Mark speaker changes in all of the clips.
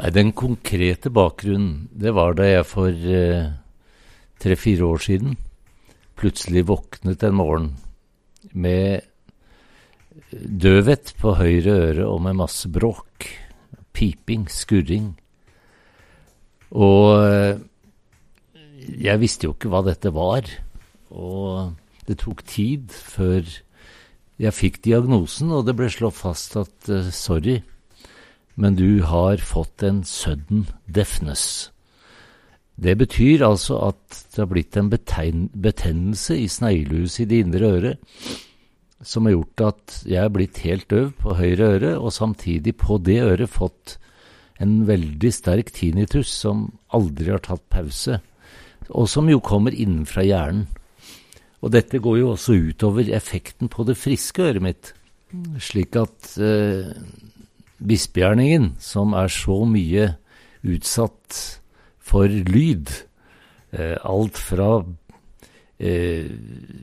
Speaker 1: Nei, Den konkrete bakgrunnen, det var da jeg for eh, tre-fire år siden plutselig våknet en morgen med døvhet på høyre øre og med masse bråk. Piping, skurring. Og eh, jeg visste jo ikke hva dette var. Og det tok tid før jeg fikk diagnosen, og det ble slått fast at sorry, men du har fått en sudden deafness. Det betyr altså at det har blitt en betennelse i sneglehuset i det indre øret som har gjort at jeg er blitt helt døv på høyre øre, og samtidig på det øret fått en veldig sterk tinnitus som aldri har tatt pause, og som jo kommer innenfra hjernen. Og dette går jo også utover effekten på det friske øret mitt, slik at eh, bispegjerningen, som er så mye utsatt for lyd, eh, alt fra eh,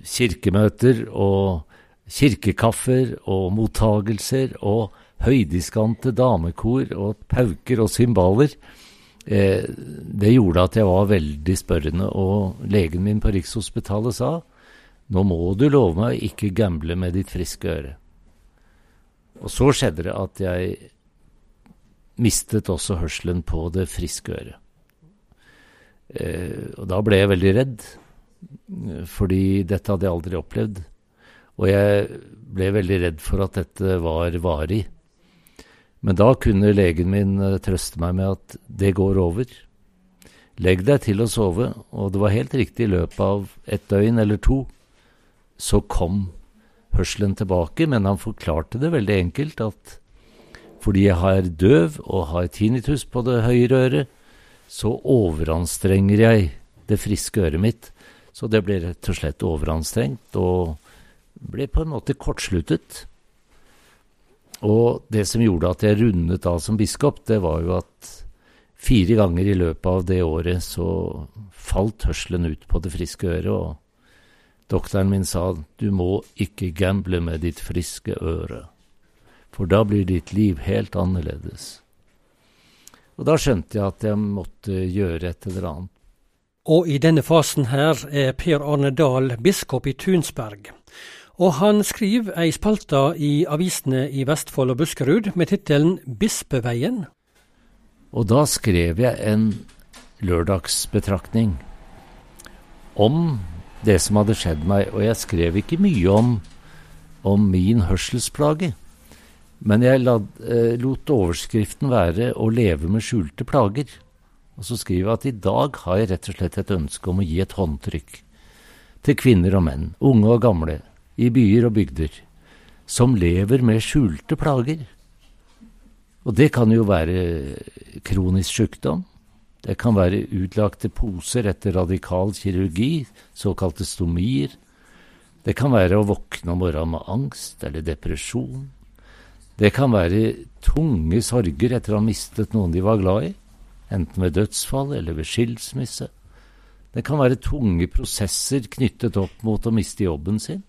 Speaker 1: kirkemøter og kirkekaffer og mottagelser og høydiskante damekor og pauker og cymbaler. Eh, det gjorde at jeg var veldig spørrende, og legen min på Rikshospitalet sa nå må du love meg å ikke gamble med ditt friske øre. Og så skjedde det at jeg mistet også hørselen på det friske øret. Eh, og da ble jeg veldig redd, fordi dette hadde jeg aldri opplevd. Og jeg ble veldig redd for at dette var varig. Men da kunne legen min eh, trøste meg med at det går over. Legg deg til å sove, og det var helt riktig, i løpet av et døgn eller to så kom hørselen tilbake, men han forklarte det veldig enkelt at fordi jeg er døv og har tinnitus på det høyre øret, så overanstrenger jeg det friske øret mitt. Så det ble rett og slett overanstrengt, og ble på en måte kortsluttet. Og det som gjorde at jeg rundet av som biskop, det var jo at fire ganger i løpet av det året så falt hørselen ut på det friske øret. og Doktoren min sa du må ikke gamble med ditt friske øre, for da blir ditt liv helt annerledes. Og da skjønte jeg at jeg måtte gjøre et eller annet.
Speaker 2: Og i denne fasen her er Per Arne Dahl biskop i Tunsberg. Og han skriver ei spalte i avisene i Vestfold og Buskerud med tittelen Bispeveien.
Speaker 1: Og da skrev jeg en lørdagsbetraktning om det som hadde skjedd meg, og jeg skrev ikke mye om, om min hørselsplage. Men jeg lad, eh, lot overskriften være 'Å leve med skjulte plager'. Og så skriver jeg at i dag har jeg rett og slett et ønske om å gi et håndtrykk til kvinner og menn, unge og gamle, i byer og bygder, som lever med skjulte plager. Og det kan jo være kronisk sykdom. Det kan være utlagte poser etter radikal kirurgi, såkalte stomier. Det kan være å våkne om morgenen med angst eller depresjon. Det kan være tunge sorger etter å ha mistet noen de var glad i, enten ved dødsfall eller ved skilsmisse. Det kan være tunge prosesser knyttet opp mot å miste jobben sin.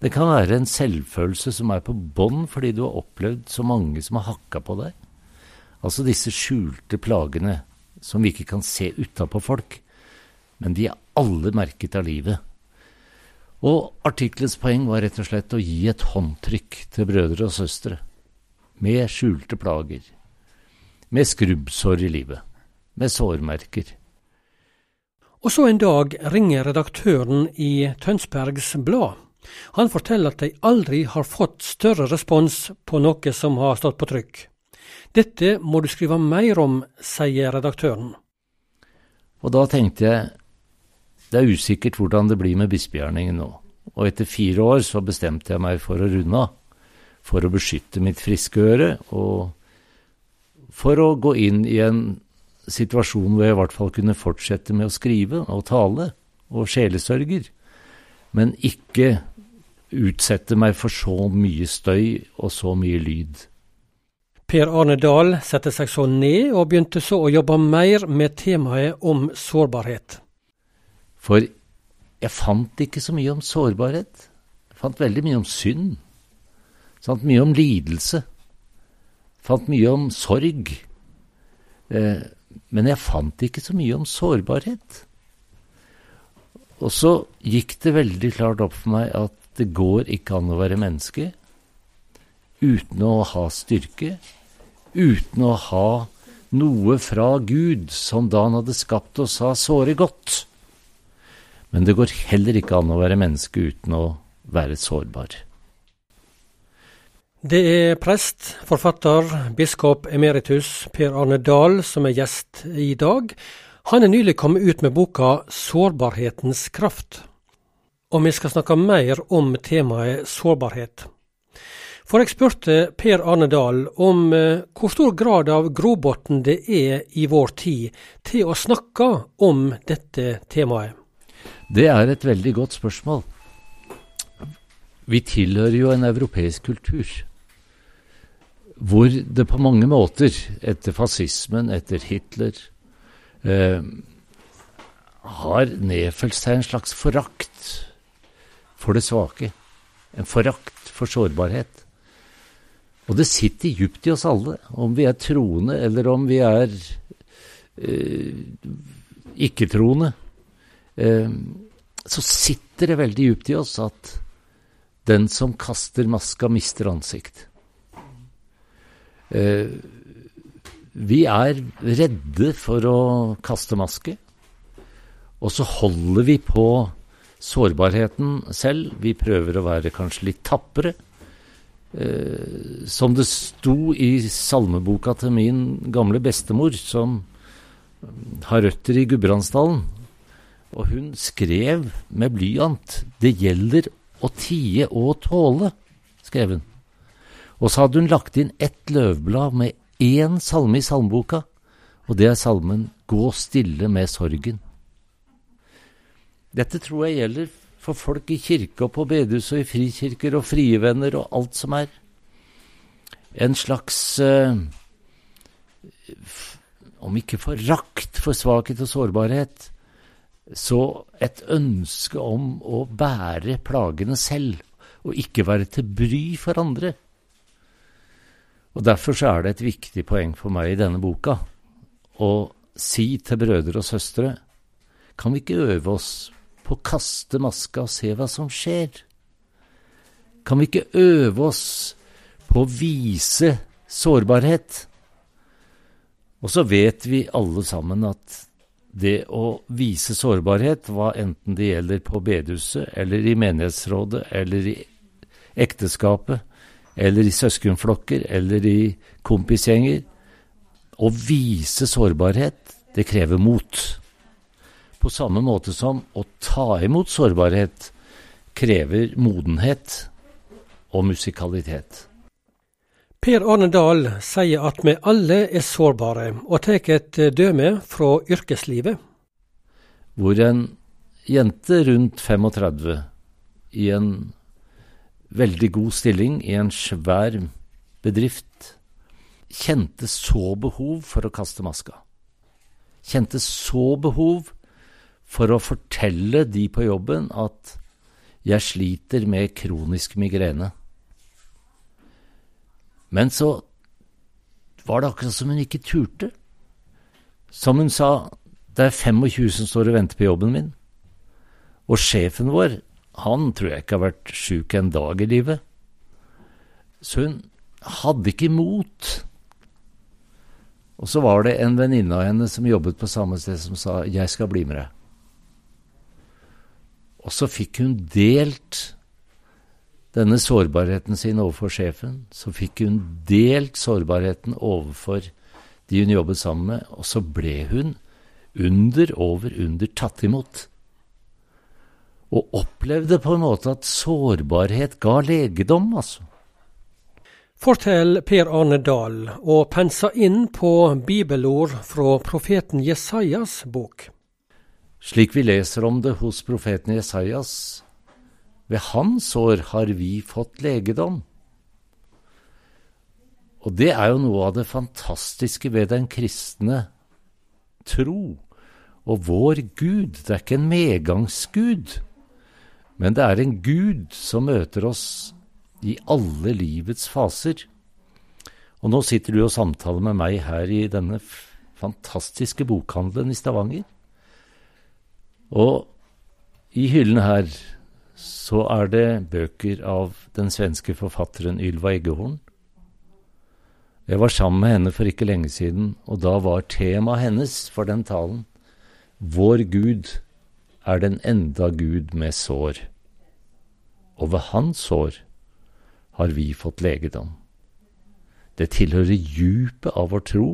Speaker 1: Det kan være en selvfølelse som er på bånn fordi du har opplevd så mange som har hakka på deg. Altså disse skjulte plagene som vi ikke kan se utapå folk, men de er alle merket av livet. Og artikkelens poeng var rett og slett å gi et håndtrykk til brødre og søstre, med skjulte plager, med skrubbsår i livet, med sårmerker.
Speaker 2: Og så en dag ringer redaktøren i Tønsbergs Blad han forteller at de aldri har fått større respons på noe som har stått på trykk. Dette må du skrive mer om, sier redaktøren.
Speaker 1: Og da tenkte jeg det er usikkert hvordan det blir med bispegjerningen nå. Og etter fire år så bestemte jeg meg for å runde av. For å beskytte mitt friske øre, og for å gå inn i en situasjon hvor jeg i hvert fall kunne fortsette med å skrive og tale og sjelesørger, men ikke utsette meg for så mye støy og så mye lyd.
Speaker 2: Per Arne Dahl satte seg så ned, og begynte så å jobbe mer med temaet om sårbarhet.
Speaker 1: For jeg fant ikke så mye om sårbarhet. Jeg fant veldig mye om synd. Jeg mye om lidelse. Jeg fant mye om sorg. Eh, men jeg fant ikke så mye om sårbarhet. Og så gikk det veldig klart opp for meg at det går ikke an å være menneske uten å ha styrke, uten å ha noe fra Gud som da han hadde skapt oss, har såre godt. Men det går heller ikke an å være menneske uten å være sårbar.
Speaker 2: Det er prest, forfatter, biskop emeritus Per Arne Dahl som er gjest i dag. Han er nylig kommet ut med boka 'Sårbarhetens kraft'. Og vi skal snakke mer om temaet sårbarhet. For jeg spurte Per Arne Dahl om eh, hvor stor grad av grobotn det er i vår tid til å snakke om dette temaet.
Speaker 1: Det er et veldig godt spørsmål. Vi tilhører jo en europeisk kultur hvor det på mange måter, etter fascismen, etter Hitler, eh, har nedfølt seg en slags forakt for det svake. En forakt for sårbarhet. Og det sitter djupt i oss alle, om vi er troende eller om vi er eh, ikke-troende. Eh, så sitter det veldig djupt i oss at den som kaster maska, mister ansikt. Eh, vi er redde for å kaste maske, og så holder vi på sårbarheten selv. Vi prøver å være kanskje litt tappere. Eh, som det sto i salmeboka til min gamle bestemor, som har røtter i Gudbrandsdalen. Og hun skrev med blyant 'Det gjelder å tie og tåle', skrev hun. Og så hadde hun lagt inn ett løvblad med én salme i salmeboka, og det er salmen 'Gå stille med sorgen'. Dette tror jeg gjelder for folk i kirke og på bedehus og i frikirker og frie venner og alt som er. En slags eh, Om ikke forakt for svakhet og sårbarhet, så et ønske om å bære plagene selv, og ikke være til bry for andre. Og Derfor så er det et viktig poeng for meg i denne boka å si til brødre og søstre kan vi ikke øve oss på å kaste maska og se hva som skjer? Kan vi ikke øve oss på å vise sårbarhet? Og så vet vi alle sammen at det å vise sårbarhet, hva enten det gjelder på bedehuset eller i menighetsrådet eller i ekteskapet eller i søskenflokker eller i kompisgjenger Å vise sårbarhet, det krever mot på samme måte som å ta imot sårbarhet krever modenhet og musikalitet.
Speaker 2: Per Arne Dahl sier at vi alle er sårbare, og tar et døme fra yrkeslivet.
Speaker 1: Hvor en jente rundt 35 i en veldig god stilling i en svær bedrift kjente så behov for å kaste maska. Kjente så behov for å fortelle de på jobben at jeg sliter med kronisk migrene. Men så var det akkurat som hun ikke turte. Som hun sa, det er 25 som står og venter på jobben min. Og sjefen vår, han tror jeg ikke har vært sjuk en dag i livet. Så hun hadde ikke mot. Og så var det en venninne av henne som jobbet på samme sted, som sa 'jeg skal bli med deg'. Og så fikk hun delt denne sårbarheten sin overfor sjefen. Så fikk hun delt sårbarheten overfor de hun jobbet sammen med, og så ble hun under over under tatt imot. Og opplevde på en måte at sårbarhet ga legedom, altså.
Speaker 2: Fortell Per Arne Dahl, og pensa inn på bibelord fra profeten Jesajas bok
Speaker 1: slik vi leser om det hos profeten Jesajas. Ved hans år har vi fått legedom. Og det er jo noe av det fantastiske ved den kristne tro og vår Gud. Det er ikke en medgangsgud, men det er en Gud som møter oss i alle livets faser. Og nå sitter du og samtaler med meg her i denne fantastiske bokhandelen i Stavanger. Og i hyllene her så er det bøker av den svenske forfatteren Ylva Eggehorn. Jeg var sammen med henne for ikke lenge siden, og da var temaet hennes for den talen Vår Gud er den enda Gud med sår, og ved hans sår har vi fått legedom. Det tilhører djupet av vår tro,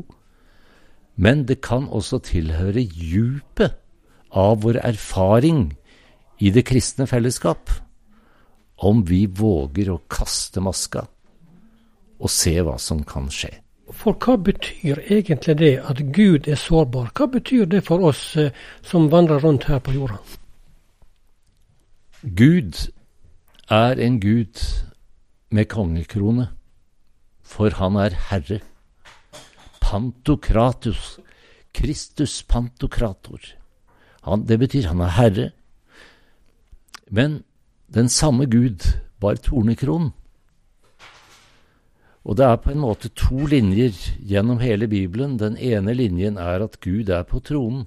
Speaker 1: men det kan også tilhøre djupet av vår erfaring i det kristne fellesskap, om vi våger å kaste maska og se hva som kan skje.
Speaker 2: For hva betyr egentlig det at Gud er sårbar? Hva betyr det for oss eh, som vandrer rundt her på jorda?
Speaker 1: Gud er en gud med kongekrone for han er Herre. Pantokratus, Kristus pantokrator. Han, det betyr han er Herre. Men den samme Gud var tornekronen. Og det er på en måte to linjer gjennom hele Bibelen. Den ene linjen er at Gud er på tronen.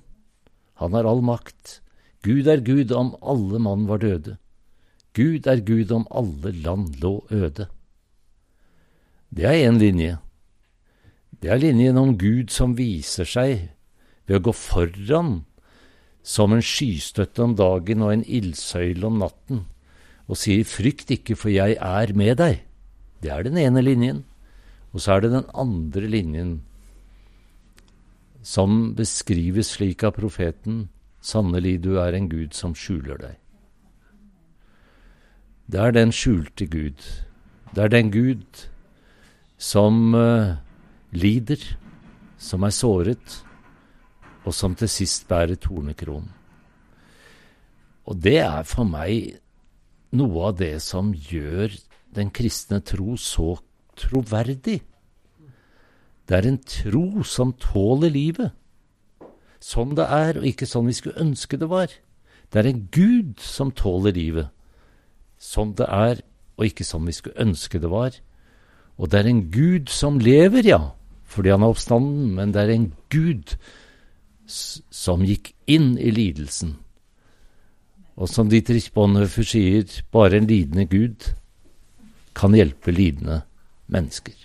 Speaker 1: Han har all makt. Gud er Gud om alle mann var døde. Gud er Gud om alle land lå øde. Det er én linje. Det er linjen om Gud som viser seg ved å gå foran som en skystøtte om dagen og en ildsøyle om natten, og sier frykt ikke, for jeg er med deg. Det er den ene linjen. Og så er det den andre linjen som beskrives slik av profeten, sannelig du er en Gud som skjuler deg. Det er den skjulte Gud. Det er den Gud som uh, lider, som er såret, og som til sist bærer tornekronen. Og det er for meg noe av det som gjør den kristne tro så troverdig. Det er en tro som tåler livet, sånn det er, og ikke sånn vi skulle ønske det var. Det er en Gud som tåler livet, sånn det er, og ikke sånn vi skulle ønske det var. Og det er en Gud som lever, ja, fordi han er oppstanden, men det er en Gud som gikk inn i lidelsen. Og som Dietrich Bonhoeffer sier, bare en lidende Gud kan hjelpe lidende mennesker.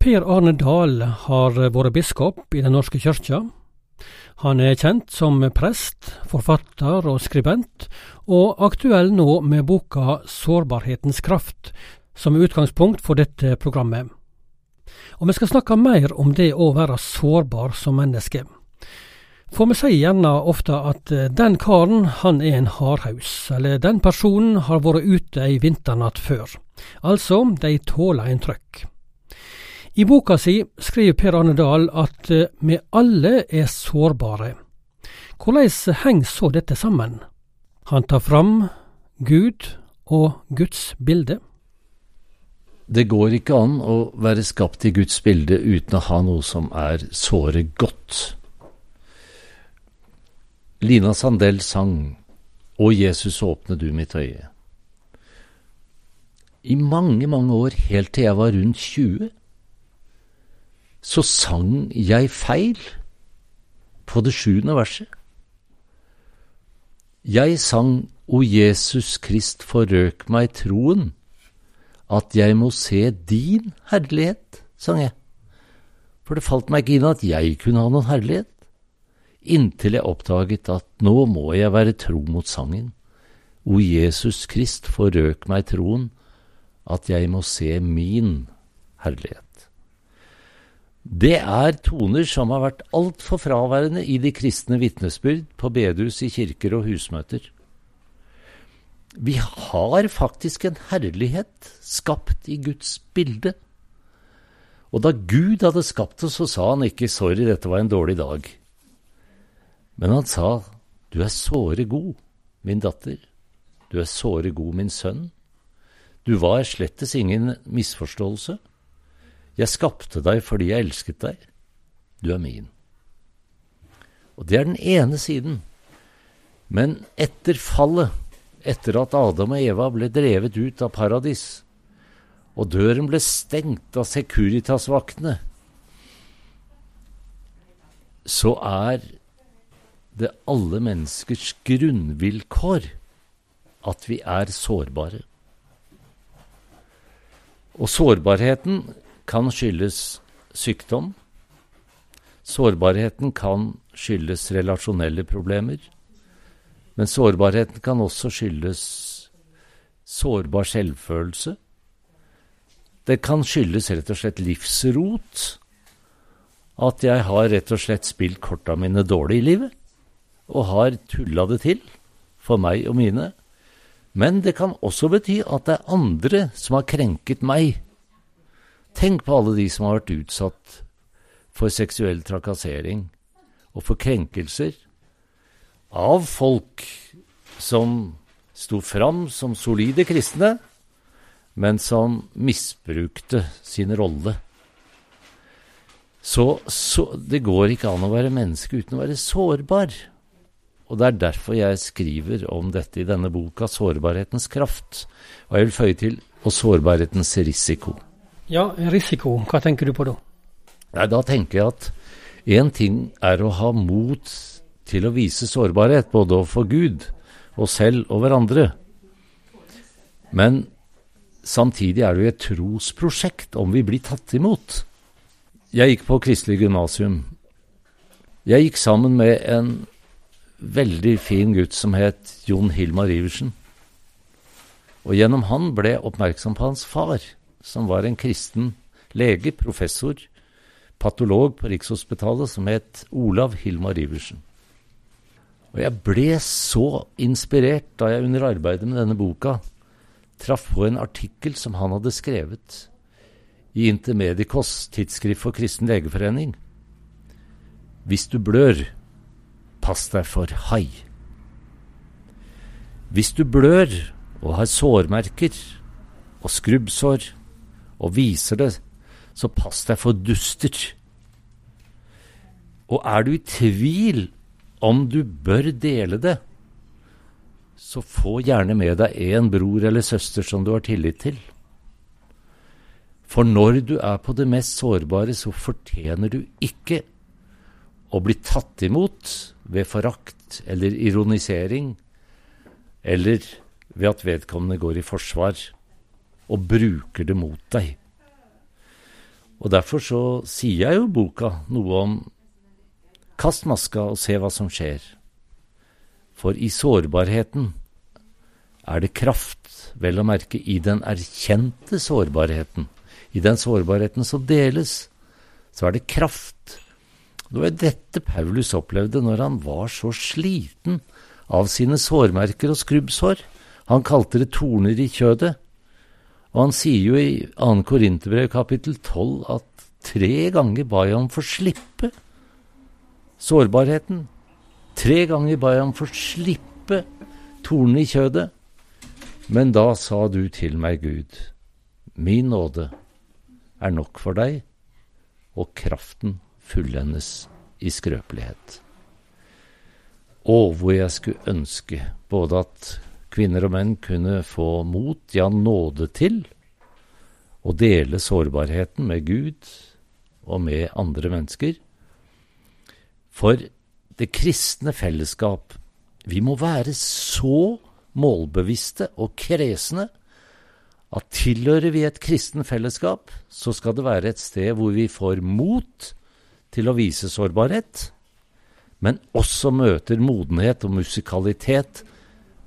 Speaker 2: Per Arne Dahl har vært biskop i Den norske kyrkja. Han er kjent som prest, forfatter og skribent, og aktuell nå med boka Sårbarhetens kraft, som er utgangspunkt for dette programmet. Og vi skal snakke mer om det å være sårbar som menneske. For vi sier gjerne ofte at eh, den karen, han er en hardhaus, eller den personen har vært ute ei vinternatt før. Altså, de tåler en trøkk. I boka si skriver Per Arne Dahl at eh, vi alle er sårbare. Hvordan henger så dette sammen? Han tar fram Gud og Guds bilde.
Speaker 1: Det går ikke an å være skapt i Guds bilde uten å ha noe som er såre godt. Lina Sandell sang Å Jesus åpne du mitt øye. I mange, mange år, helt til jeg var rundt 20, så sang jeg feil på det sjuende verset. Jeg sang O Jesus Krist forrøk meg troen at jeg må se din herlighet, sang jeg. For det falt meg ikke inn at jeg kunne ha noen herlighet, inntil jeg oppdaget at nå må jeg være tro mot sangen. O Jesus Krist, forrøk meg troen, at jeg må se min herlighet. Det er toner som har vært altfor fraværende i de kristne vitnesbyrd på bedehus, i kirker og husmøter. Vi har faktisk en herlighet skapt i Guds bilde. Og da Gud hadde skapt oss, så sa han ikke 'sorry, dette var en dårlig dag'. Men han sa 'du er såre god, min datter'. 'Du er såre god, min sønn'. Du var slettes ingen misforståelse. Jeg skapte deg fordi jeg elsket deg. Du er min. Og det er den ene siden. Men etter fallet etter at Adam og Eva ble drevet ut av paradis, og døren ble stengt av Securitas-vaktene, så er det alle menneskers grunnvilkår at vi er sårbare. Og sårbarheten kan skyldes sykdom. Sårbarheten kan skyldes relasjonelle problemer. Men sårbarheten kan også skyldes sårbar selvfølelse. Det kan skyldes rett og slett livsrot. At jeg har rett og slett spilt korta mine dårlig i livet. Og har tulla det til for meg og mine. Men det kan også bety at det er andre som har krenket meg. Tenk på alle de som har vært utsatt for seksuell trakassering og for krenkelser av folk som sto fram som solide kristne, men som misbrukte sin rolle. Så, så, det går ikke an å være menneske uten å være sårbar. Og det er derfor jeg skriver om dette i denne boka, 'Sårbarhetens kraft'. Og jeg vil føye til 'og sårbarhetens risiko'.
Speaker 2: Ja, risiko. Hva tenker du på da?
Speaker 1: Nei, Da tenker jeg at én ting er å ha mot til å vise sårbarhet, både overfor Gud, og selv og hverandre. Men samtidig er det jo et trosprosjekt om vi blir tatt imot. Jeg gikk på kristelig gymnasium. Jeg gikk sammen med en veldig fin gutt som het Jon Hilmar Iversen. Og gjennom han ble jeg oppmerksom på hans far, som var en kristen lege, professor, patolog på Rikshospitalet, som het Olav Hilmar Iversen. Og jeg ble så inspirert da jeg under arbeidet med denne boka traff på en artikkel som han hadde skrevet i Intermedicos, tidsskrift for Kristen Legeforening. Hvis du blør, pass deg for hai. Hvis du blør og har sårmerker og skrubbsår og viser det, så pass deg for duster. Og er du i tvil om du bør dele det, så få gjerne med deg en bror eller søster som du har tillit til. For når du er på det mest sårbare, så fortjener du ikke å bli tatt imot ved forakt eller ironisering, eller ved at vedkommende går i forsvar og bruker det mot deg. Og Derfor så sier jeg jo boka noe om kast maska og se hva som skjer. For i sårbarheten er det kraft, vel å merke i den erkjente sårbarheten. I den sårbarheten som deles, så er det kraft det var dette Paulus opplevde når han var så sliten av sine sårmerker og skrubbsår. Han kalte det torner i kjødet. Og han sier jo i 2. Korinterbrev kapittel 12 at tre ganger ba jeg om få slippe sårbarheten. Tre ganger ba jeg ham få slippe tornene i kjødet. Men da sa du til meg, Gud, min nåde er nok for deg, og kraften fullendes i skrøpelighet. Og hvor jeg skulle ønske både at kvinner og menn kunne få mot, ja nåde til, å dele sårbarheten med Gud og med andre mennesker. For det kristne fellesskap, vi må være så målbevisste og kresne at tilhører vi et kristen fellesskap, så skal det være et sted hvor vi får mot til å vise sårbarhet, men også møter modenhet og musikalitet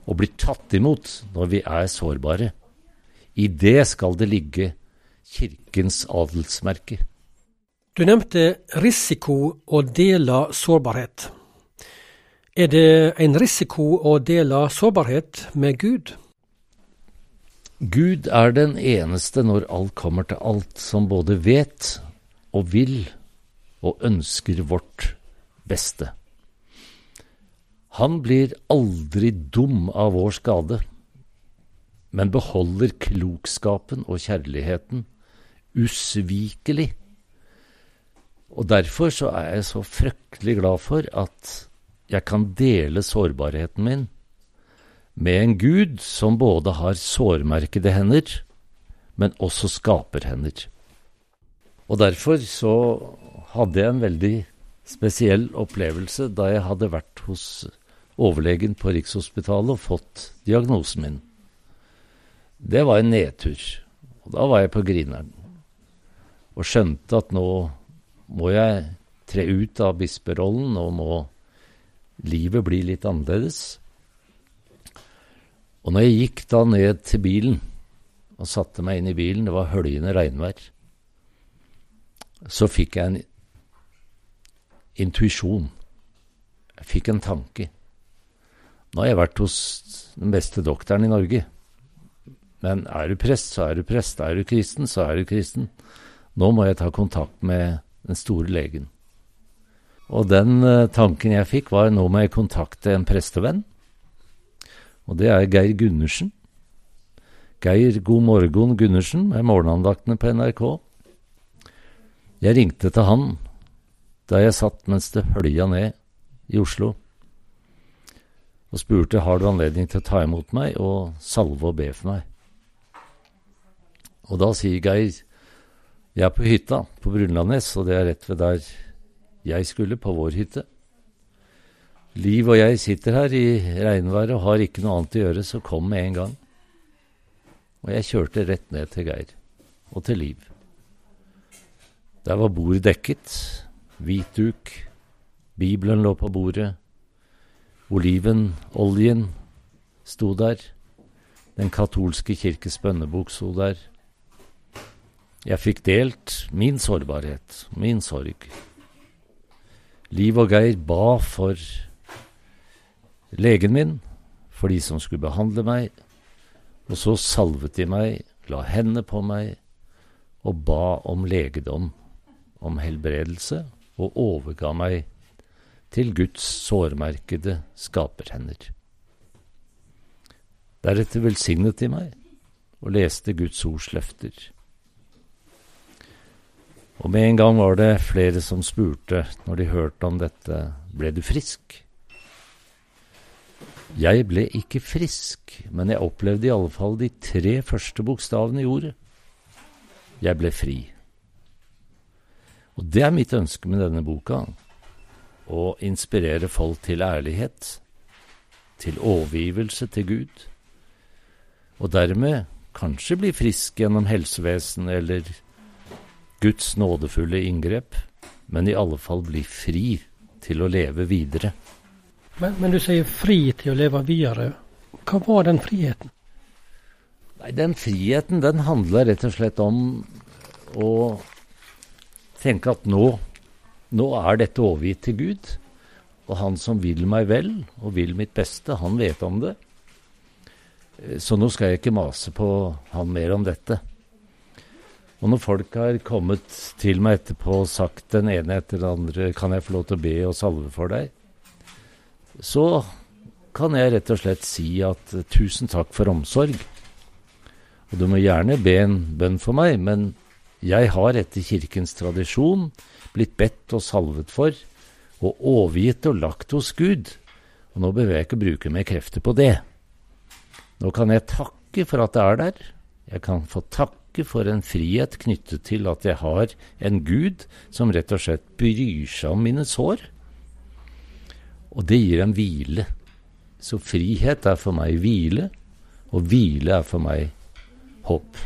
Speaker 1: og blir tatt imot når vi er sårbare. I det skal det ligge Kirkens adelsmerke.
Speaker 2: Du nevnte risiko å dele sårbarhet. Er det en risiko å dele sårbarhet med Gud?
Speaker 1: Gud er den eneste når alt kommer til alt, som både vet og vil og ønsker vårt beste. Han blir aldri dum av vår skade, men beholder klokskapen og kjærligheten usvikelig. Og derfor så er jeg så fryktelig glad for at jeg kan dele sårbarheten min med en Gud som både har sårmerkede hender, men også skaperhender. Og derfor så hadde jeg en veldig spesiell opplevelse da jeg hadde vært hos overlegen på Rikshospitalet og fått diagnosen min. Det var en nedtur. Og da var jeg på Grineren og skjønte at nå må jeg tre ut av bisperollen, og må livet bli litt annerledes. Og når jeg gikk da ned til bilen og satte meg inn i bilen, det var høljende regnvær, så fikk jeg en intuisjon. Jeg fikk en tanke. Nå har jeg vært hos den beste doktoren i Norge. Men er du prest, så er du prest. Er du kristen, så er du kristen. Nå må jeg ta kontakt med den store legen. Og den uh, tanken jeg fikk, var nå må jeg kontakte en prestevenn. Og det er Geir Gundersen. Geir God morgen Gundersen med morgenandaktene på NRK. Jeg ringte til han da jeg satt mens det hølja ned i Oslo, og spurte har du anledning til å ta imot meg og salve og be for meg. Og da sier Geir jeg er på hytta på Brunlandnes, og det er rett ved der jeg skulle, på vår hytte. Liv og jeg sitter her i regnværet og har ikke noe annet å gjøre, så kom med en gang. Og jeg kjørte rett ned til Geir og til Liv. Der var bordet dekket, hvit duk, Bibelen lå på bordet, oliven, oljen, sto der, Den katolske kirkes bønnebok sto der. Jeg fikk delt min sårbarhet, min sorg. Liv og Geir ba for legen min, for de som skulle behandle meg, og så salvet de meg, la hendene på meg og ba om legedom, om helbredelse, og overga meg til Guds sårmerkede skaperhender. Deretter velsignet de meg og leste Guds ords løfter. Og med en gang var det flere som spurte, når de hørte om dette, ble du frisk? Jeg ble ikke frisk, men jeg opplevde i alle fall de tre første bokstavene i ordet. Jeg ble fri. Og det er mitt ønske med denne boka, å inspirere folk til ærlighet, til overgivelse til Gud, og dermed kanskje bli frisk gjennom helsevesen eller Guds nådefulle inngrep, men i alle fall bli fri til å leve videre.
Speaker 2: Men, men, du sier fri til å leve videre. Hva var den friheten?
Speaker 1: Nei, Den friheten den handler rett og slett om å tenke at nå, nå er dette overgitt til Gud. Og han som vil meg vel og vil mitt beste, han vet om det. Så nå skal jeg ikke mase på han mer om dette. Og når folk har kommet til meg etterpå og sagt den ene etter den andre 'Kan jeg få lov til å be og salve for deg?' så kan jeg rett og slett si at tusen takk for omsorg. Og du må gjerne be en bønn for meg, men jeg har etter kirkens tradisjon blitt bedt og salvet for, og overgitt og lagt hos Gud. Og nå behøver jeg ikke bruke mer krefter på det. Nå kan jeg takke for at det er der. Jeg kan få takke takke for en frihet knyttet til at jeg har en Gud som rett og slett bryr seg om mine sår. Og det gir en hvile. Så frihet er for meg hvile, og hvile er for meg håp.